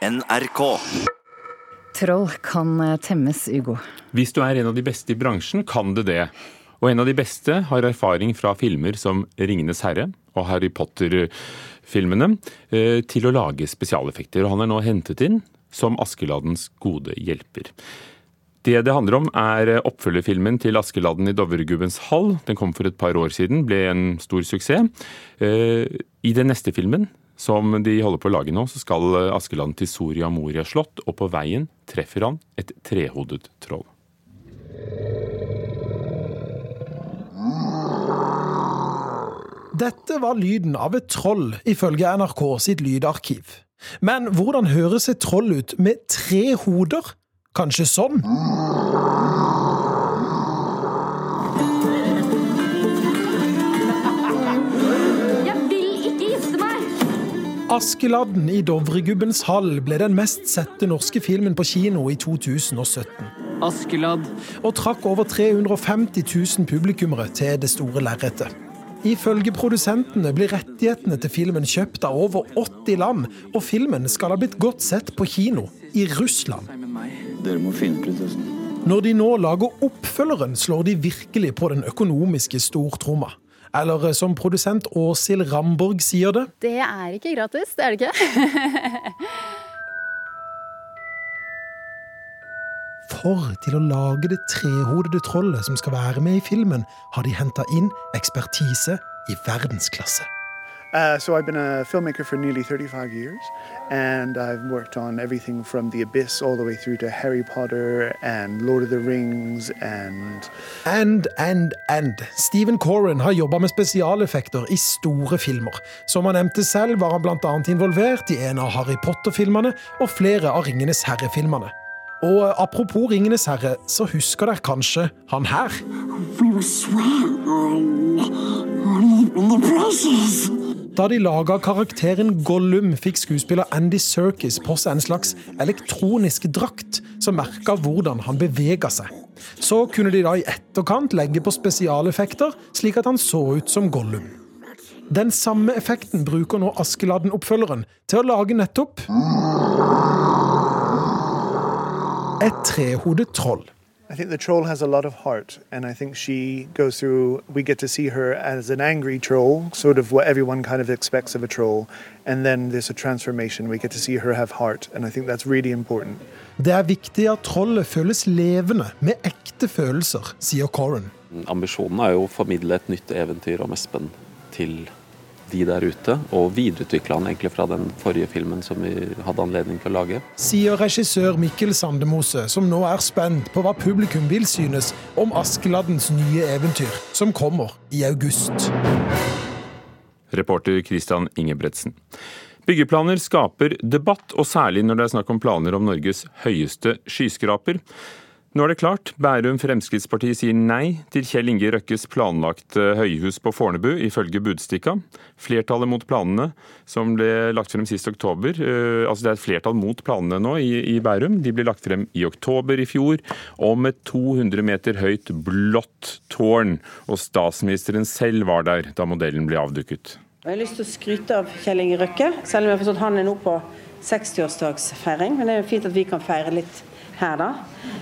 NRK. Troll kan eh, temmes, Ugo. Hvis du er en av de beste i bransjen, kan du det. Og en av de beste har erfaring fra filmer som 'Ringenes herre' og Harry Potter-filmene eh, til å lage spesialeffekter. Og han er nå hentet inn som Askeladdens gode hjelper. Det det handler om, er oppfølgerfilmen til Askeladden i Dovregubbens hall. Den kom for et par år siden, ble en stor suksess. Eh, I den neste filmen, som de holder på å lage nå, så skal Askeland til Soria Moria slott, og på veien treffer han et trehodet troll. Dette var lyden av et troll, ifølge NRK sitt lydarkiv. Men hvordan høres et troll ut med tre hoder? Kanskje sånn? Askeladden i Dovregubbens hall ble den mest sette norske filmen på kino i 2017. Askeladd. Og trakk over 350 000 publikummere til det store lerretet. Ifølge produsentene blir rettighetene til filmen kjøpt av over 80 land, og filmen skal ha blitt godt sett på kino i Russland. Dere må finne prinsessen. Når de nå lager oppfølgeren, slår de virkelig på den økonomiske stortromma. Eller eh, som produsent Åshild Ramborg sier det Det er ikke gratis, det er det ikke. For til å lage det trehodede trollet som skal være med i filmen, har de henta inn ekspertise i verdensklasse. Uh, so I've been a filmmaker for nearly 35 years, and I've worked on everything from The Abyss all the way through to Harry Potter and Lord of the Rings and And, and, and. Stephen Coren har jobba med spesialeffekter i store filmer. Som han nevnte selv, var han bl.a. involvert i en av Harry Potter-filmene og flere av Ringenes herre-filmene. Og apropos Ringenes herre, så husker dere kanskje han her? We will swear on, on the. Da de laga karakteren Gollum, fikk skuespiller Andy Serkis på seg en slags elektronisk drakt som merka hvordan han bevega seg. Så kunne de da i etterkant legge på spesialeffekter, slik at han så ut som Gollum. Den samme effekten bruker nå Askeladden-oppfølgeren til å lage nettopp et trehodet troll. I think the troll has a lot of heart, and I think she goes through. We get to see her as an angry troll, sort of what everyone kind of expects of a troll, and then there's a transformation. We get to see her have heart, and I think that's really important. Det er viktig at trollet føles levende, med ekte følelser, sier Corin. Ambisjonen er jo å formidle et nytt eventyr om Espen til de der ute, og videreutvikla han egentlig fra den forrige filmen som vi hadde anledning til å lage. Sier regissør Mikkel Sandemose, som nå er spent på hva publikum vil synes om Askeladdens nye eventyr, som kommer i august. Reporter Christian Ingebretsen. Byggeplaner skaper debatt, og særlig når det er snakk om planer om Norges høyeste skyskraper. Nå er det klart. Bærum Fremskrittsparti sier nei til Kjell Inge Røkkes planlagte høyhus på Fornebu, ifølge Budstikka. Flertallet mot planene, som ble lagt frem sist oktober uh, Altså det er et flertall mot planene nå i, i Bærum. De ble lagt frem i oktober i fjor, om et 200 meter høyt blått tårn. Og statsministeren selv var der da modellen ble avduket. Jeg har lyst til å skryte av Kjell Inge Røkke, selv om jeg har forstått han er nå på 60-årsdagsfeiring. Men det er jo fint at vi kan feire litt her, da.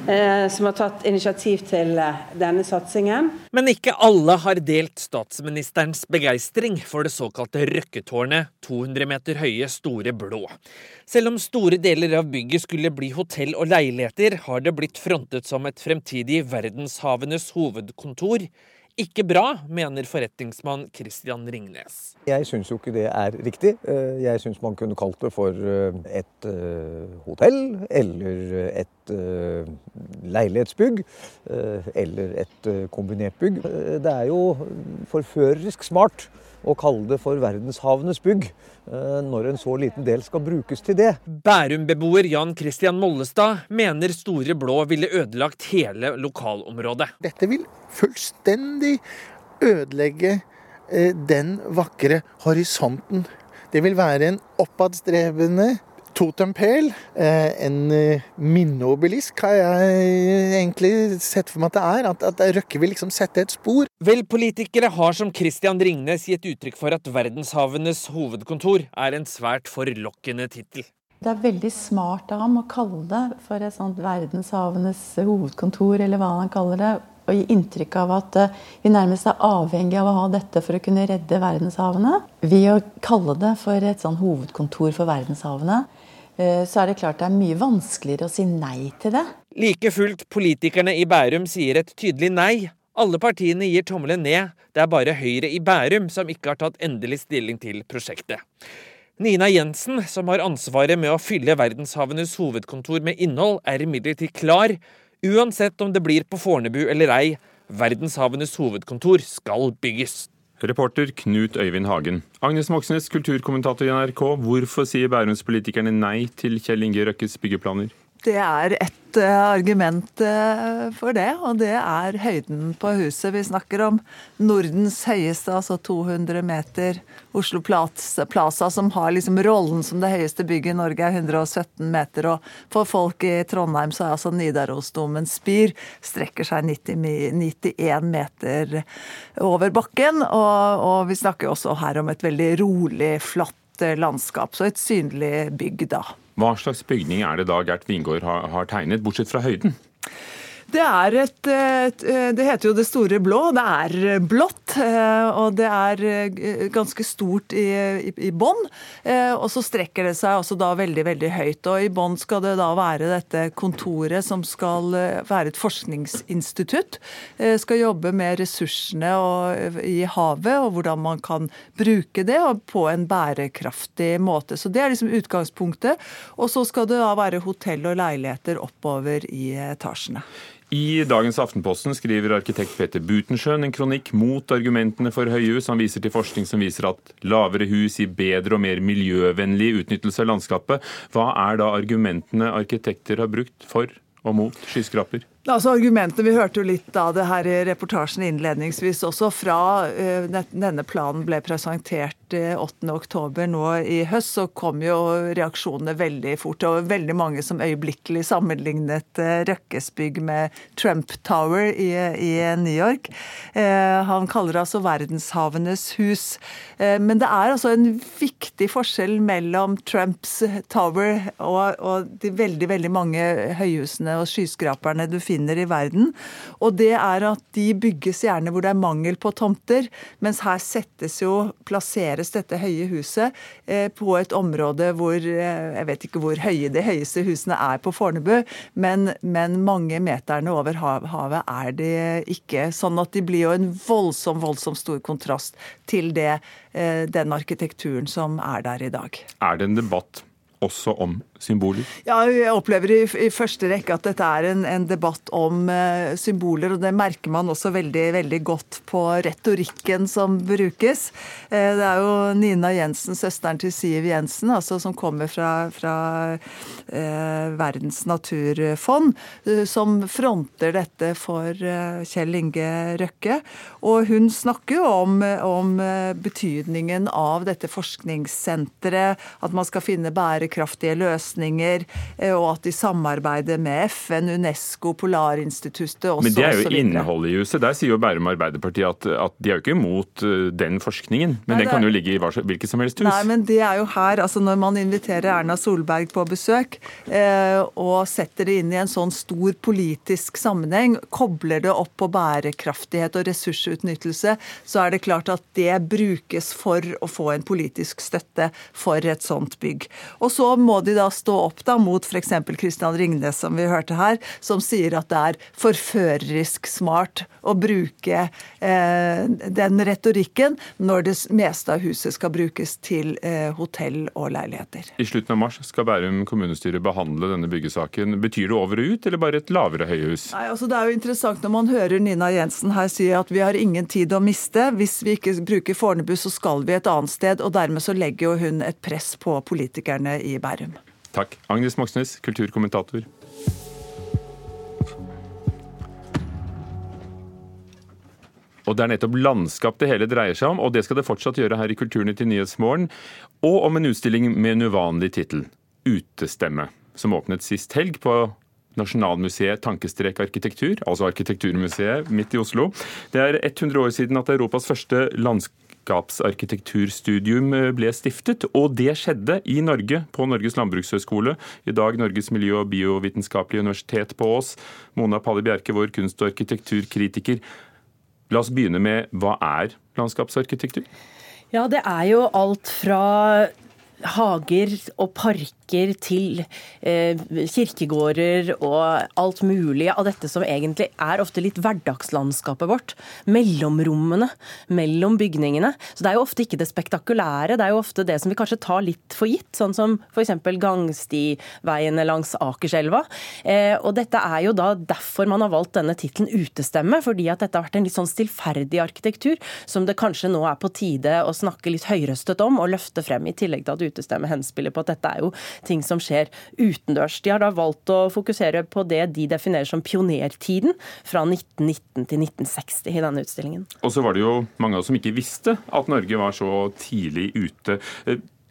Eh, som har tatt initiativ til eh, denne satsingen. Men ikke alle har delt statsministerens begeistring for det såkalte Røkketårnet, 200 meter høye, store blå. Selv om store deler av bygget skulle bli hotell og leiligheter, har det blitt frontet som et fremtidig verdenshavenes hovedkontor. Ikke bra, mener forretningsmann Christian Ringnes. Jeg syns jo ikke det er riktig. Eh, Jeg syns man kunne kalt det for eh, et eh, hotell, eller et leilighetsbygg, eller et kombinert bygg. Det er jo forførerisk smart å kalle det for verdenshavenes bygg, eh, når en så liten del skal brukes til det. Bærum-beboer Jan Christian Mollestad mener Store Blå ville ødelagt hele lokalområdet. Dette vil fullstendig ødelegge eh, den vakre horisonten. Det vil være en oppadstrebende totempæl. Eh, en eh, minneobelisk har jeg egentlig sett for meg at det er. At, at Røkke vil liksom sette et spor. Vel, politikere har som Christian Ringnes gitt uttrykk for at verdenshavenes hovedkontor er en svært forlokkende tittel. Det er veldig smart av ham å kalle det for et sånt verdenshavenes hovedkontor, eller hva han kaller det. Og gi inntrykk av at eh, vi nærmest er avhengig av å ha dette for å kunne redde verdenshavene. Ved å kalle det for et sånn hovedkontor for verdenshavene, eh, så er det klart det er mye vanskeligere å si nei til det. Like fullt, politikerne i Bærum sier et tydelig nei. Alle partiene gir tommelen ned. Det er bare Høyre i Bærum som ikke har tatt endelig stilling til prosjektet. Nina Jensen, som har ansvaret med å fylle verdenshavenes hovedkontor med innhold, er imidlertid klar. Uansett om det blir på Fornebu eller ei, verdenshavenes hovedkontor skal bygges. Reporter Knut Øyvind Hagen. Agnes Moxnes, kulturkommentator i NRK. Hvorfor sier bærumspolitikerne nei til Kjell Inge Røkkes byggeplaner? Det er ett uh, argument uh, for det, og det er høyden på huset. Vi snakker om Nordens høyeste, altså 200 meter. Oslo Plaza, som har liksom rollen som det høyeste bygget i Norge, er 117 meter. Og for folk i Trondheim så er altså Nidarosdomens spir strekker seg 90, 91 meter over bakken. Og, og vi snakker også her om et veldig rolig, flatt eh, landskap. Så et synlig bygg, da. Hva slags bygning er det da Gert Wingård har, har tegnet, bortsett fra høyden? Det er et, et, Det heter jo Det store blå. Det er blått, eh, og det er eh, ganske stort i, i, bånn. Eh, og så strekker det seg også da veldig, veldig høyt. Og i bånn skal det da være dette kontoret som skal være et forskningsinstitutt. Skal jobbe med ressursene i havet, og hvordan man kan bruke det på en bærekraftig måte. Så det er liksom utgangspunktet. Og så skal det da være hotell og leiligheter oppover i etasjene. I dagens Aftenposten skriver arkitekt Peter Butensjøen en kronikk mot argumentene for høyhus. Han viser til forskning som viser at lavere hus gir bedre og mer miljøvennlig utnyttelse av landskapet. Hva er da argumentene arkitekter har brukt for og mot skyskraper? Altså argumentene, Vi hørte jo litt av det her i reportasjen innledningsvis også. Fra uh, denne planen ble presentert uh, eh, 8.10 nå i høst, så kom jo reaksjonene veldig fort. Og veldig mange som øyeblikkelig sammenlignet uh, Røkkes bygg med Trump Tower i, i New York. han kaller det altså verdenshavenes hus. men det er altså en viktig forskjell mellom Trumps Tower og, og de veldig, veldig mange høyhusene og skyskraperne du finner finner i verden. Og det er at de bygges gjerne hvor det er mangel på tomter, mens her settes jo, plasseres dette høye huset eh, på et område hvor eh, Jeg vet ikke hvor høye de høyeste husene er på Fornebu, men, men mange meterne over havet er de ikke. Sånn at de blir jo en voldsom, voldsom stor kontrast til det, eh, den arkitekturen som er der i dag. Er det en debatt også om symboler? Ja, jeg opplever i, i første rekke at dette er en, en debatt om uh, symboler. Og det merker man også veldig, veldig godt på retorikken som brukes. Uh, det er jo Nina Jensen, søsteren til Siv Jensen, altså, som kommer fra, fra uh, Verdens naturfond, som fronter dette for Kjell Inge Røkke. Og hun snakker jo om, om betydningen av dette forskningssenteret, at man skal finne bærekraftige løsninger løsninger, eh, og at de samarbeider med FN, UNESCO, Polarinstituttet osv. Men det er jo innholdet i huset. Der sier jo Bærum Arbeiderparti at, at, de er jo ikke imot eh, den forskningen, men Nei, den kan jo ligge i hvilket som helst hus. Nei, men det er jo her, altså når man inviterer Erna Solberg på besøk eh, og setter det inn i en sånn stor politisk sammenheng, kobler det opp på bærekraftighet og ressursutnyttelse, så er det klart at det brukes for å få en politisk støtte for et sånt bygg. Og så må de da stå opp da mot f.eks. Christian Ringnes, som vi hørte her, som sier at det er forførerisk smart å bruke eh, den retorikken når det meste av huset skal brukes til eh, hotell og leiligheter. I slutten av mars skal Bærum kommunestyre behandle denne byggesaken. Betyr det over og ut, eller bare et lavere høyhus? Nei, altså Det er jo interessant når man hører Nina Jensen her si at vi har ingen tid å miste. Hvis vi ikke bruker Fornebu, så skal vi et annet sted. og Dermed så legger jo hun et press på politikerne i Bærum. Takk. Agnes Moxnes, kulturkommentator. Og Det er nettopp landskap det hele dreier seg om, og det skal det fortsatt gjøre her i Kulturnytt i Nyhetsmorgen. Og om en utstilling med en uvanlig tittel, 'Utestemme', som åpnet sist helg på Nasjonalmuseet tankestrek arkitektur, altså Arkitekturmuseet midt i Oslo. Det er 100 år siden at Europas første landskap landskapsarkitekturstudium eh, ble stiftet. Og det skjedde i Norge, på Norges landbrukshøgskole. I dag Norges miljø- og biovitenskapelige universitet på Ås. Mona Palle Bjerke, vår kunst- og arkitekturkritiker. La oss begynne med hva er landskapsarkitektur? Ja, det er jo alt fra hager og parker til eh, kirkegårder og alt mulig av dette som egentlig er ofte litt hverdagslandskapet vårt. Mellomrommene mellom bygningene. Så det er jo ofte ikke det spektakulære, det er jo ofte det som vi kanskje tar litt for gitt. Sånn som f.eks. gangstiveiene langs Akerselva. Eh, og dette er jo da derfor man har valgt denne tittelen Utestemme, fordi at dette har vært en litt sånn stillferdig arkitektur som det kanskje nå er på tide å snakke litt høyrøstet om og løfte frem, i tillegg til at utestemme henspiller på at dette er jo ting som skjer utendørs. De har da valgt å fokusere på det de definerer som pionertiden, fra 1919 til 1960 i denne utstillingen. Og så var det jo mange av oss som ikke visste at Norge var så tidlig ute.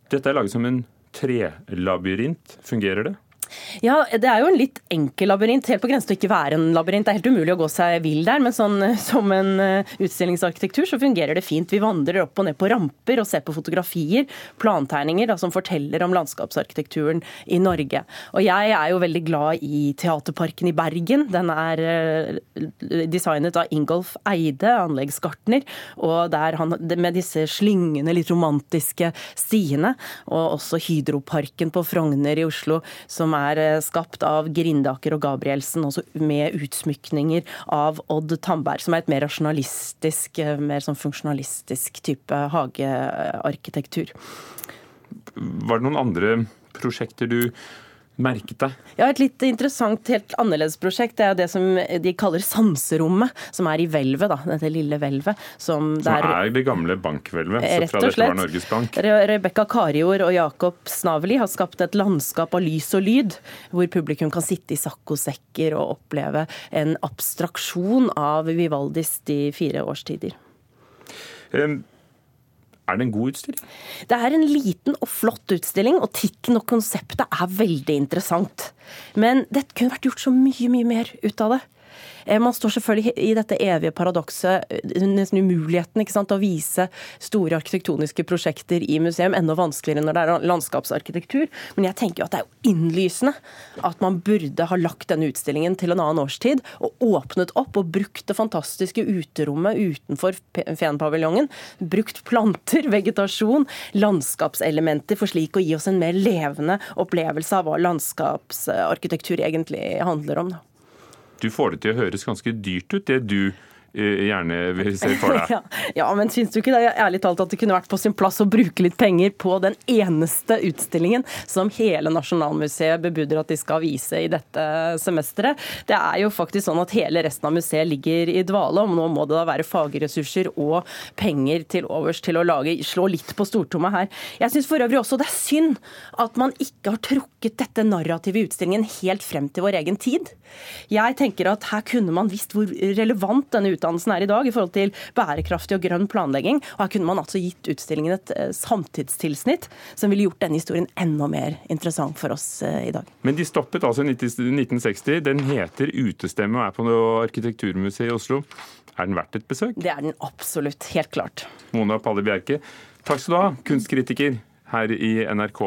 Dette er laget som en trelabyrint. Fungerer det? Ja, det er jo en litt enkel labyrint. Helt på grensen til å ikke være en labyrint. Det er helt umulig å gå seg vill der, men sånn, som en eh, utstillingsarkitektur så fungerer det fint. Vi vandrer opp og ned på ramper og ser på fotografier, plantegninger da, som forteller om landskapsarkitekturen i Norge. Og jeg er jo veldig glad i Teaterparken i Bergen. Den er eh, designet av Ingolf Eide, anleggsgartner, og der han, med disse slyngende, litt romantiske stiene. Og også Hydroparken på Frogner i Oslo, som er eh, skapt av Grindaker og Gabrielsen, også med utsmykninger av Odd Tandberg, som er et mer rasjonalistisk, eh, mer sånn funksjonalistisk type hagearkitektur. Var det noen andre prosjekter du merket deg? Ja, Et litt interessant, helt annerledes prosjekt det er det som de kaller sanserommet, som er i hvelvet. Dette lille hvelvet. Som, som er det gamle bankhvelvet rett fra dette var Norges Bank? Rebekka Karijord og Jakob Snaveli har skapt et landskap av lys og lyd, hvor publikum kan sitte i saccosekker og oppleve en abstraksjon av Vivaldis de fire årstider. Um, er det en god utstilling? Det er en liten og flott utstilling, og tittelen og konseptet er veldig interessant. Men det kunne vært gjort så mye, mye mer ut av det. Eh, man står selvfølgelig i dette evige paradokset, eh, nesten umuligheten ikke sant, å vise store arkitektoniske prosjekter i museum. Enda vanskeligere når det er landskapsarkitektur. Men jeg tenker jo at det er jo innlysende at man burde ha lagt denne utstillingen til en annen årstid, og åpnet opp og brukt det fantastiske uterommet utenfor Fenpaviljongen. Brukt planter, vegetasjon, landskapselementer for slik å gi oss en mer levende opplevelse av hva landskapsarkitektur egentlig handler om. Du får det til å høres ganske dyrt ut, det du gjerne vil se for deg. Ja, ja, men syns du ikke det ærlig talt at det kunne vært på sin plass å bruke litt penger på den eneste utstillingen som hele Nasjonalmuseet bebuder at de skal vise i dette semesteret? Det er jo faktisk sånn at hele resten av museet ligger i dvale, og nå må det da være fagressurser og penger til overs til å lage, slå litt på stortommet her. Jeg syns for øvrig også det er synd at man ikke har trukket dette narrativet i utstillingen helt frem til vår egen tid. Jeg tenker at her kunne man visst hvor relevant denne utdannelsen er i dag i forhold til bærekraftig og grønn planlegging. Og her kunne man altså gitt utstillingen et eh, samtidstilsnitt som ville gjort denne historien enda mer interessant for oss eh, i dag. Men de stoppet altså i 1960. Den heter Utestemme og er på Arkitekturmuseet i Oslo. Er den verdt et besøk? Det er den absolutt. Helt klart. Mona Palle Bjerke, takk skal du ha, kunstkritiker her i NRK.